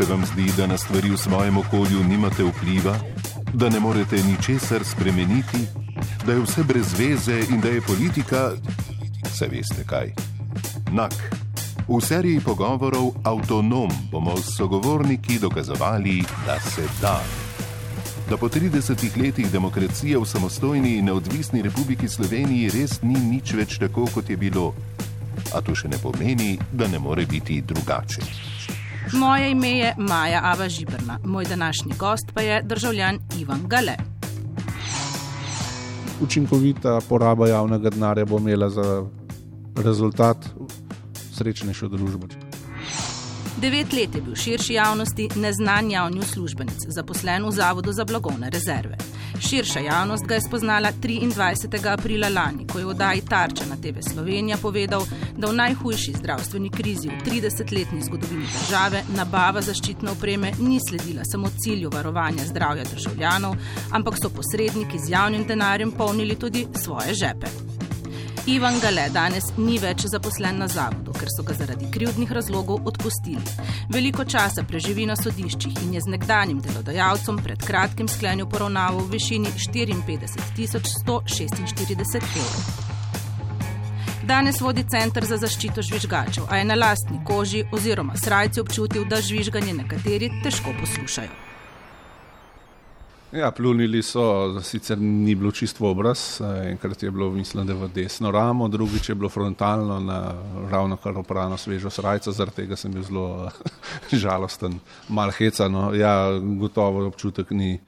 Se vam zdi, da na stvari v svojem okolju nimate vpliva, da ne morete ničesar spremeniti, da je vse brez veze in da je politika, se veste kaj. Nak. V seriji pogovorov Avtonom bomo s sogovorniki dokazovali, da se da. Da po 30 letih demokracije v samostojni in neodvisni Republiki Sloveniji res ni nič več tako, kot je bilo. A to še ne pomeni, da ne more biti drugače. Moje ime je Maja Ava Žibrna, moj današnji gost pa je državljan Ivan Gale. Učinkovita poraba javnega denarja bo imela za rezultat srečnejšo družbo. Devet let je bil širši javnosti neznan javni uslužbenec, zaposlen v Zavodu za blagovne rezerve. Širša javnost ga je spoznala 23. aprila lani, ko je v oddaji Tarča na TV Slovenija povedal, da v najhujši zdravstveni krizi v 30-letni zgodovini države nabava zaščitne opreme ni sledila samo cilju varovanja zdravja državljanov, ampak so posredniki z javnim denarjem polnili tudi svoje žepe. Ivan Gale danes ni več zaposlen na zavodu, ker so ga zaradi krivdnih razlogov odpustili. Veliko časa preživi na sodiščih in je z nekdanjim delodajalcem pred kratkim sklenil poravnavo v višini 54.146 evrov. Danes vodi Center za zaščito žvižgačev, a je na lastni koži oziroma srajci občutil, da žvižganje nekateri težko poslušajo. Ja, plunili so, sicer ni bilo čisto obraz, enkrat je bilo, mislim, da v desno ramo, drugič je bilo frontalno na ravno kar oprano svežo srajco, zaradi tega sem bil zelo žalosten, mal hecano. Ja, gotovo občutek ni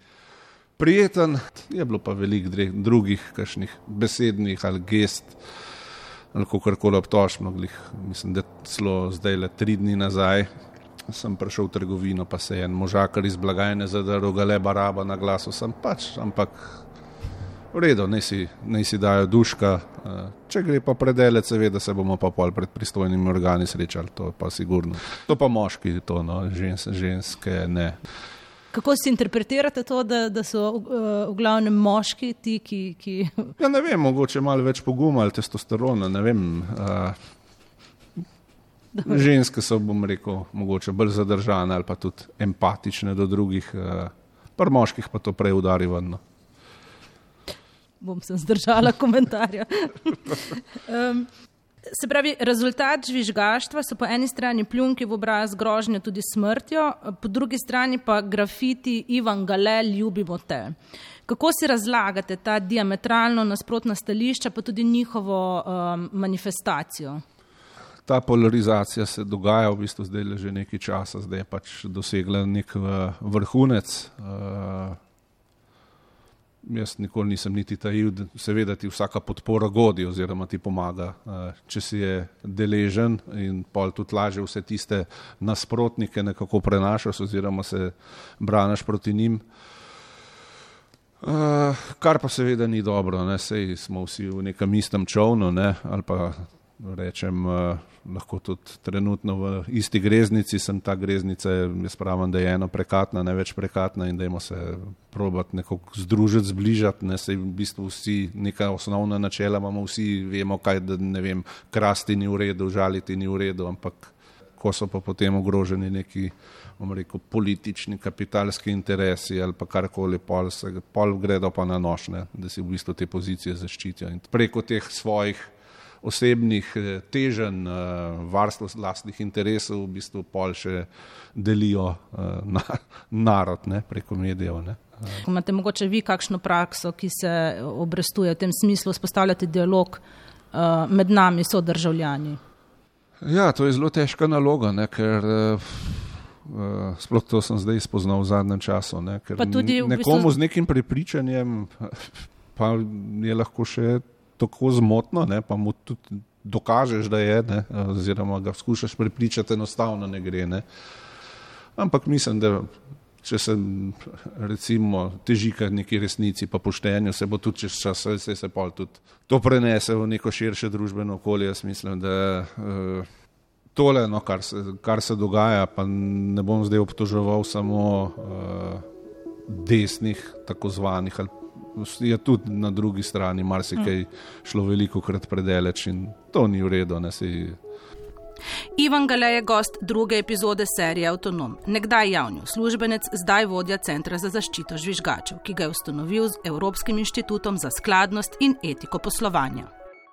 prijeten, je bilo pa veliko drugih kakšnih besednih ali gest, ali kako koli obtožnih, mislim, da celo zdaj le tri dni nazaj sem prišel v trgovino, pa se je en možakar iz blagajne zadaril, ga le baraba na glasu, sem pač, ampak v redu, ne si, ne si dajo duška. Eh, če gre pa predelec, seveda se bomo pa pol pred pristojnimi organi srečali, to pa sigurno. To pa moški, to no, žens, ženske ne. Kako si interpretirate to, da, da so uh, v glavnem moški ti, ki. ki... Ja, ne vem, mogoče malo več poguma ali testosterona, ne vem. Uh, Ženske so, bom rekel, mogoče bolj zadržane ali pa tudi empatične do drugih, eh, pri moških pa to prej udari vrno. Bom se zdržala komentarja. um, se pravi, rezultat žvižgaštva so po eni strani pljunki v obraz grožnje tudi smrtjo, po drugi strani pa grafiti Ivan Gale, ljubimo te. Kako si razlagate ta diametralno nasprotna stališča, pa tudi njihovo um, manifestacijo? Ta polarizacija se dogaja v bistvu zdaj le že nekaj časa, zdaj je pač dosegla nek eh, vrhunec. Uh, jaz nikoli nisem niti tajil, da seveda ti vsaka podpora godi oziroma ti pomaga, uh, če si je deležen in pol tudi laže vse tiste nasprotnike nekako prenašaš oziroma se braniš proti njim. Uh, kar pa seveda ni dobro, ne? sej smo vsi v nekem istem čovnu ne? ali pa rečem, uh, lahko tudi trenutno v isti greznici, sem ta greznica, jaz pravim, da je eno prekatna, ne več prekatna in da imamo se probati nekako združiti, zbližati, ne se v bistvu vsi neka osnovna načela imamo, vsi vemo, kaj da ne vem, krasti ni v redu, žaliti ni v redu, ampak ko so pa potem ogroženi neki, rekel, politični, kapitalski interesi ali pa karkoli, pol, pol gredo pa na nošne, da si v bistvu te pozicije zaščitijo in preko teh svojih osebnih eh, teženj, eh, varstvo vlastnih interesov, v bistvu pol še delijo eh, na, narod ne, preko medijev. Ne. Imate mogoče vi kakšno prakso, ki se obrestuje v tem smislu, spostavljate dialog med nami, so državljani? Ja, to je zelo težka naloga, ne, ker uh, sploh to sem zdaj spoznal v zadnjem času. Ne, nekomu bistvu... z nekim prepričanjem pa je lahko še tako zmotno, ne, pa mu tudi dokažeš, da je, ne, oziroma ga skušaš prepričati, enostavno ne gre. Ne. Ampak mislim, da če se recimo teži k neki resnici, pa poštenju, se bo tudi čez čas, se, se pa tudi to prenese v neko širše družbeno okolje. Jaz mislim, da uh, tole, no, kar, se, kar se dogaja, pa ne bom zdaj obtoževal samo uh, desnih, tako zvanih ali je tudi na drugi strani marsikaj šlo veliko krat predeleč in to ni v redu. Ivan Gale je gost druge epizode serije Autonom, nekdaj javni uslužbenec, zdaj vodja Centra za zaščito žvižgačev, ki ga je ustanovil z Evropskim inštitutom za skladnost in etiko poslovanja.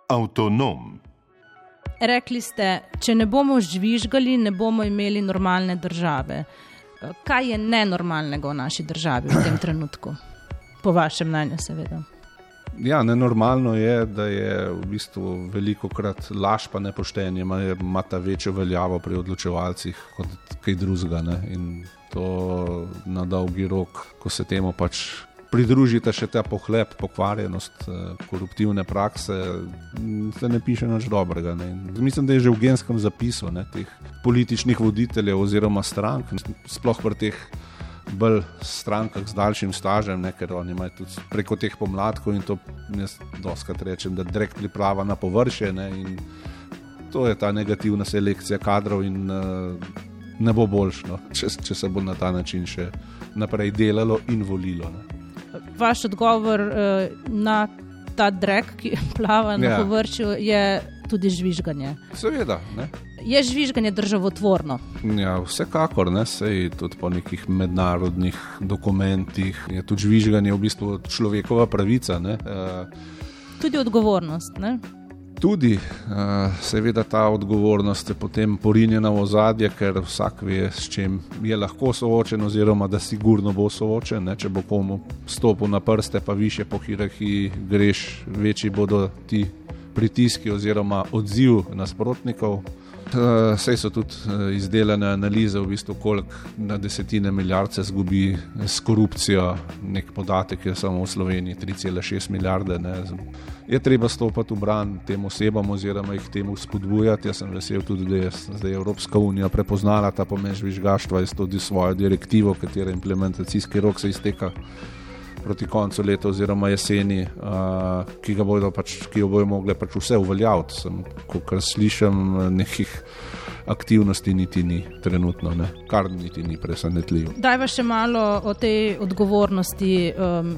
Avtonom. Rekli ste, če ne bomo žvižgali, ne bomo imeli normalne države. Kaj je nenormalnega v naši državi v tem trenutku? Po vašem mnenju, seveda. Ja, nenormalno je, da je v bistvu veliko krat laž pa nepoštenje, ima, ima ta večjo veljavo pri odločevalcih kot kaj drugega. In to na dolgi rok, ko se temu pač pridružite še ta pohlep, pokvarjenost, eh, koruptivne prakse, se ne piše nič dobrega. Ne. Mislim, da je že v genskem zapisu ne, teh političnih voditeljev oziroma strank, sploh pri teh bolj strankah z daljšim stažem, ne, ker oni imajo tudi preko teh pomladkov in to jaz doskrat rečem, da direkt priprava na površje. Ne, to je ta negativna selekcija kadrov in uh, ne bo boljšno, če, če se bo na ta način še naprej delalo in volilo. Ne. Vaš odgovor uh, na ta drek, ki plava na ja. površju, je tudi žvižganje. Seveda. Ne je žvižganje državotvorno. Ja, vsekakor, ne, sej tudi po nekih mednarodnih dokumentih je tudi žvižganje v bistvu človekova pravica. Ne, uh, tudi odgovornost. Ne? Tudi, uh, seveda, ta odgovornost je potem porinjena v ozadje, ker vsak ve, s čim je lahko soočen, oziroma da sigurno bo soočen. Ne? Če bo komu stopil na prste, pa više po hierarhiji greš, večji bodo ti pritiski oziroma odziv nasprotnikov. Uh, sej so tudi uh, izdelane analize, v bistvu, koliko na desetine milijard se zgubi s korupcijo. Nek podatek je samo v Sloveniji 3,6 milijarde. Ne. Je treba stopiti v bran tem osebam oziroma jih temu spodbujati. Jaz sem vesel tudi, da je zdaj Evropska unija prepoznala ta pomen žvižgaštva in tudi svojo direktivo, katere implementacijski rok se izteka proti koncu leta oziroma jeseni, uh, ki, bodo pač, ki jo bojo mogli pač vse uveljaviti. Ko slišim nekih aktivnosti, niti ni trenutno, ne. kar niti ni presenetljivo. Dajva še malo o tej odgovornosti. Um,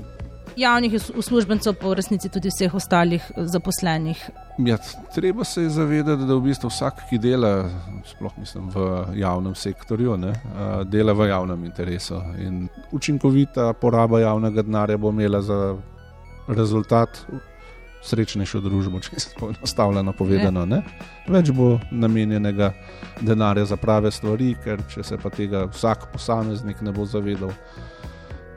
javnih uslužbencev, pa v resnici tudi vseh ostalih eh, zaposlenih. Ja, treba se zavedati, da v bistvu vsak, ki dela, sploh mislim v javnem sektorju, ne, dela v javnem interesu. In učinkovita poraba javnega denarja bo imela za rezultat srečnejšo družbo, če se poenostavljeno povedano. Ne. Več bo namenjenega denarja za prave stvari, ker če se pa tega vsak posameznik ne bo zavedal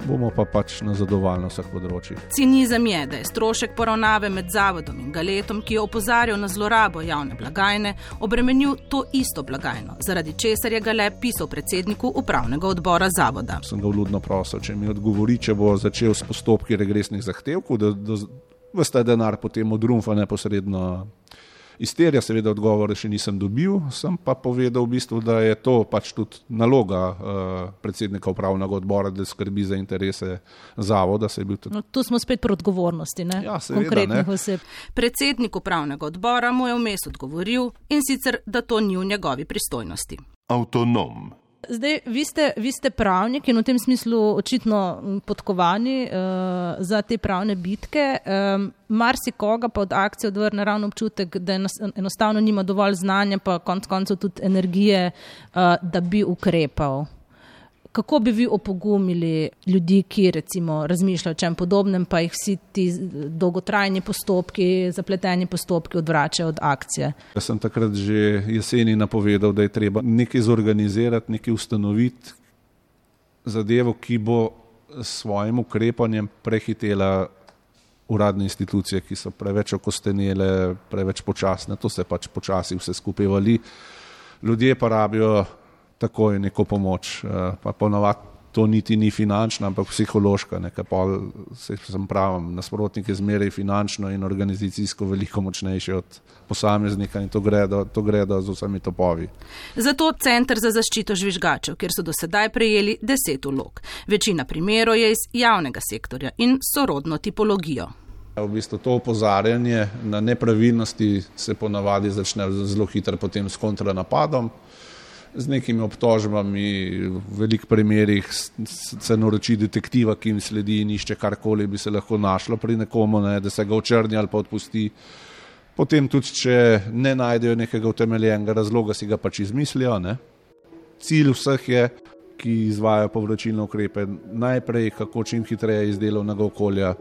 bomo pa pač na zadovoljno vseh področjih. Cinizem je, da je strošek poravnave med zavodom in galetom, ki je opozarjal na zlorabo javne blagajne, obremenil to isto blagajno, zaradi česar je gale pisal predsedniku upravnega odbora zavoda. Sem ga vljudno prosil, če mi odgovori, če bo začel s postopki regresnih zahtevkov, da, da vsta denar potem odrumfa neposredno. Iz tega, seveda, odgovore še nisem dobil, sem pa povedal, v bistvu, da je to pač tudi naloga uh, predsednika upravnega odbora, da skrbi za interese zavoda. Tudi... No, tu smo spet pri odgovornosti, ne? Ja, seveda, konkretnih ne. oseb. Predsednik upravnega odbora mu je vmes odgovoril in sicer, da to ni v njegovi pristojnosti. Avtonom. Zdaj, vi ste, vi ste pravnik in v tem smislu očitno podkovani uh, za te pravne bitke. Um, Mar si koga pa od akcije odvrne ravno občutek, da enostavno nima dovolj znanja, pa konc koncev tudi energije, uh, da bi ukrepal kako bi vi opogumili ljudi, ki recimo razmišljajo o čem podobnem, pa jih vsi ti dolgotrajni postopki, zapleteni postopki odvračajo od akcije? Jaz sem takrat že jeseni napovedal, da je treba nekaj zorganizirati, nekaj ustanoviti zadevo, ki bo s svojim ukrepanjem prehitela uradne institucije, ki so preveč okostenele, preveč počasne. To se pač počasi vse skupaj vali. Ljudje pa rabijo takoj neko pomoč. Eh, pa ponovadi to niti ni finančna, ampak psihološka. Pol, se pravim, nasprotnik je zmeraj finančno in organizacijsko veliko močnejši od posameznika in to gredo, to gredo z vsemi topovi. Zato Centr za zaščito žvižgačev, kjer so do sedaj prejeli deset ulog. Večina primerov je iz javnega sektorja in sorodno tipologijo. V bistvu to opozarjanje na nepravilnosti se ponavadi začne zelo hitro potem s kontranapadom z nekimi obtožbami, v velikih primerih se naroči detektiva, ki jim sledi in išče karkoli bi se lahko našlo pri nekomu, ne, da se ga očrni ali pa odpusti. Potem tudi, če ne najdejo nekega utemeljenega razloga, si ga pač izmislijo. Ne? Cilj vseh je, ki izvajo povračilne ukrepe, najprej kako čim hitreje iz delovnega okolja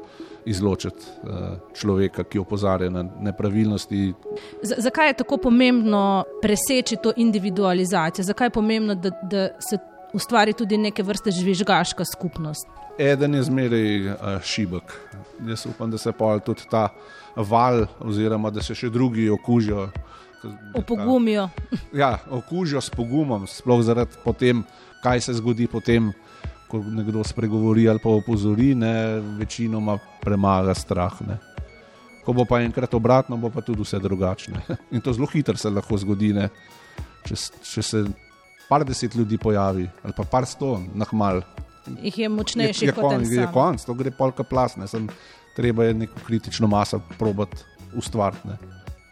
izločiti uh, človeka, ki opozarja na nepravilnosti. Z zakaj je tako pomembno preseči to individualizacijo? Zakaj je pomembno, da, da se ustvari tudi neke vrste žvižgaška skupnost? Eden je zmeraj uh, šibek. Jaz upam, da se pa tudi ta val, oziroma da se še drugi okužijo. Opogumijo. Ja, okužijo s pogumom, sploh zaradi potem, kaj se zgodi potem, ko nekdo spregovori ali pa opozori, ne, večinoma premaga strah. Ne. Ko bo pa enkrat obratno, bo pa tudi vse drugačne. In to zelo hitro se lahko zgodi, če, če se par deset ljudi pojavi ali pa par sto, nahmal. Jih je močnejši je, je kot konc, je konc, to gre polka plasne treba je neko kritično maso probati ustvariti.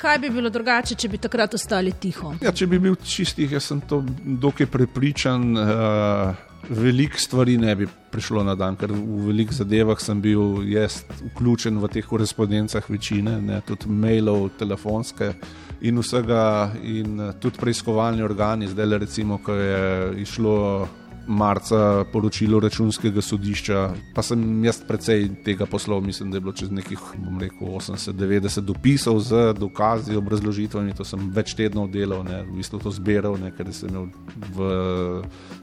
Kaj bi bilo drugače, če bi takrat ostali tiho? Ja, če bi bil čistih, jaz sem to dokaj prepričan. Uh, Veliko stvari ne bi prišlo na dan, ker v velikih zadevah sem bil jaz vključen v teh korespondencah večine, ne, tudi mailov, telefonske in vsega, in eh, tudi preiskovalni organi. Zdaj, recimo, ko je išlo marca poročilo računskega sodišča, pa sem jaz precej tega poslal, mislim, da je bilo čez nekih, bom rekel, 80-90 dopisov z dokazi, obrazložitvami, to sem več tednov delal, ne, v bistvu to zbiral, ne, ker sem imel v,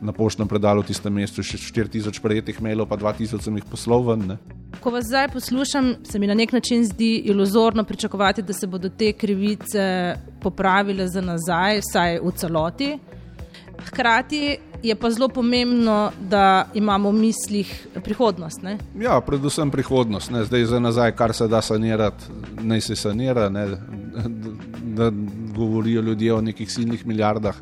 na poštnem predalu v tistem mestu še 4000 prejetih mailov, pa 2000 sem jih poslal ven. Ne. Ko vas zdaj poslušam, se mi na nek način zdi iluzorno pričakovati, da se bodo te krivice popravile za nazaj, vsaj v celoti. Hkrati je pa zelo pomembno, da imamo v mislih prihodnost. Ne? Ja, predvsem prihodnost. Ne? Zdaj za nazaj, kar se da sanirati, naj se sanira. Ne? Da govorijo ljudje o nekih silnih milijardah,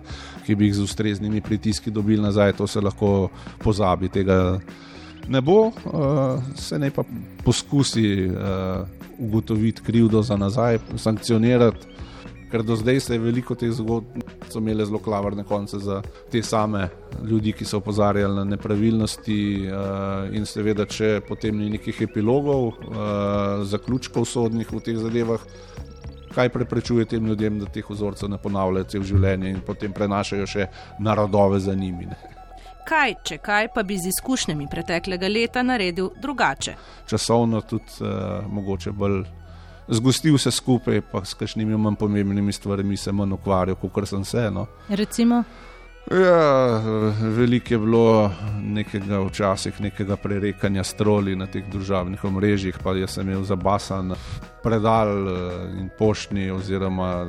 ki bi jih z ustreznimi pritiski dobili nazaj, to se lahko pozabi. Tega ne bo, uh, se ne pa poskusi uh, ugotoviti krivdo za nazaj, sankcionirati ker do zdaj se je veliko teh zgodb imelo zelo klavrne konce za te same ljudi, ki so opozarjali na nepravilnosti. Uh, in seveda, če potem ni nekih epilogov, uh, zaključkov sodnih v teh zadevah. Kaj preprečuje tem ljudem, da teh vzorcev ne ponavljajo cel življenje in potem prenašajo še narodove za njimi? Ne? Kaj, če kaj, pa bi z izkušnjami preteklega leta naredil drugače? Časovno tudi uh, mogoče bolj zgosti vse skupaj, pa s kakšnimi manj pomembnimi stvarmi se manj ukvarjal, kot sem se. No. Recimo. Ja, veliko je bilo nekega včasih nekega prerekanja stroli na teh državnih omrežjih, pa jaz sem imel zabasan predal eh, in poštni oziroma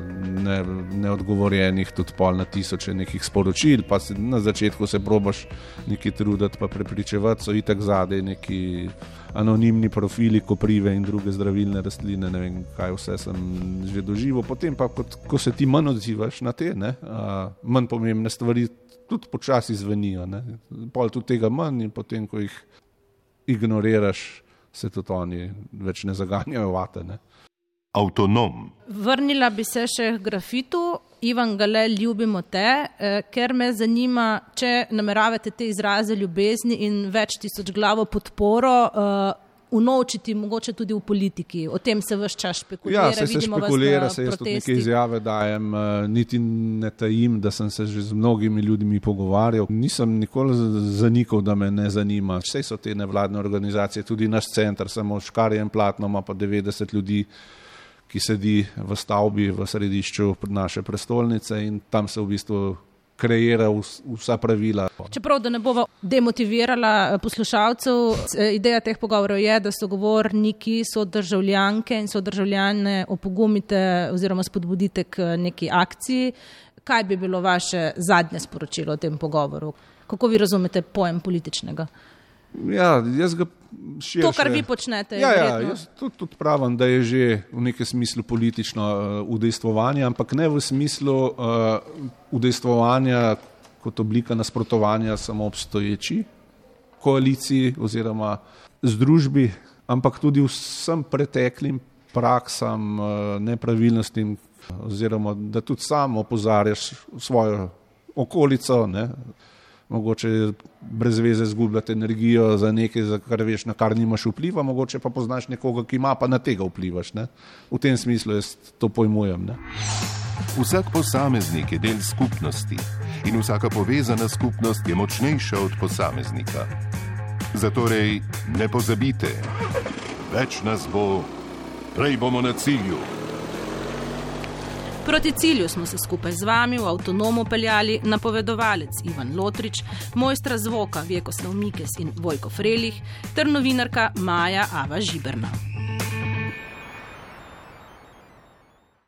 ne, neodgovorjenih tudi pol na tisoče nekih sporočil, pa si na začetku se probaš neki truditi pa prepričevati, so itak zadej neki anonimni profili, koprive in druge zdravilne rastline, ne vem kaj vse sem že doživel. Potem pa, kot, ko se ti manj odzivaš na te, ne, a, manj pomembne stvari, tudi počasi zvenijo. Ne. Pol tudi tega manj in potem, ko jih ignoriraš, se tudi oni več ne zaganjajo vate. Ne. Avtonom. Vrnila bi se še k grafitu. Ivan Gale, ljubimo te, eh, ker me zanima, če nameravate te izraze ljubezni in več tisoč glavo podporo eh, unovčiti, mogoče tudi v politiki. O tem se vse čas špekulira. Ja, se, se špekulira, se jaz tudi neke izjave dajem, eh, niti ne tajim, da sem se že z mnogimi ljudmi pogovarjal. Nisem nikoli zanikal, da me ne zanima. Vse so te nevladne organizacije, tudi naš center, samo škarjem platno ima pa 90 ljudi ki sedi v stavbi v središču naše prestolnice in tam se v bistvu kreira vsa pravila. Čeprav, ne bova demotivirala eh, poslušalcev, eh, ideja teh pogovorov je, da so govorniki, so državljanke in so državljane opogumite oziroma spodbudite k neki akciji. Kaj bi bilo vaše zadnje sporočilo o tem pogovoru? Kako vi razumete pojem političnega? Ja, jaz ga širše. To, kar vi počnete. Ja, ja, jaz tudi, tudi pravim, da je že v nekem smislu politično uh, udejstvovanje, ampak ne v smislu uh, udejstvovanja kot oblika nasprotovanja samo obstoječi koaliciji oziroma združbi, ampak tudi vsem preteklim praksam, uh, nepravilnostim, oziroma da tudi sam opozarjaš svojo okolico. Ne, mogoče brez veze zgubljati energijo za nekaj, za kar veš, na kar nimaš vpliva, mogoče pa poznaš nekoga, ki ima, pa na tega vplivaš. Ne? V tem smislu jaz to pojmujem. Ne? Vsak posameznik je del skupnosti in vsaka povezana skupnost je močnejša od posameznika. Zatorej ne pozabite, več nas bo, prej bomo na cilju. Proti cilju smo se skupaj z vami v avtonomu peljali napovedovalec Ivan Lotrič, mojstra zvoka Vjekoslav Mikes in Vojko Frelih ter novinarka Maja Ava Žiberna.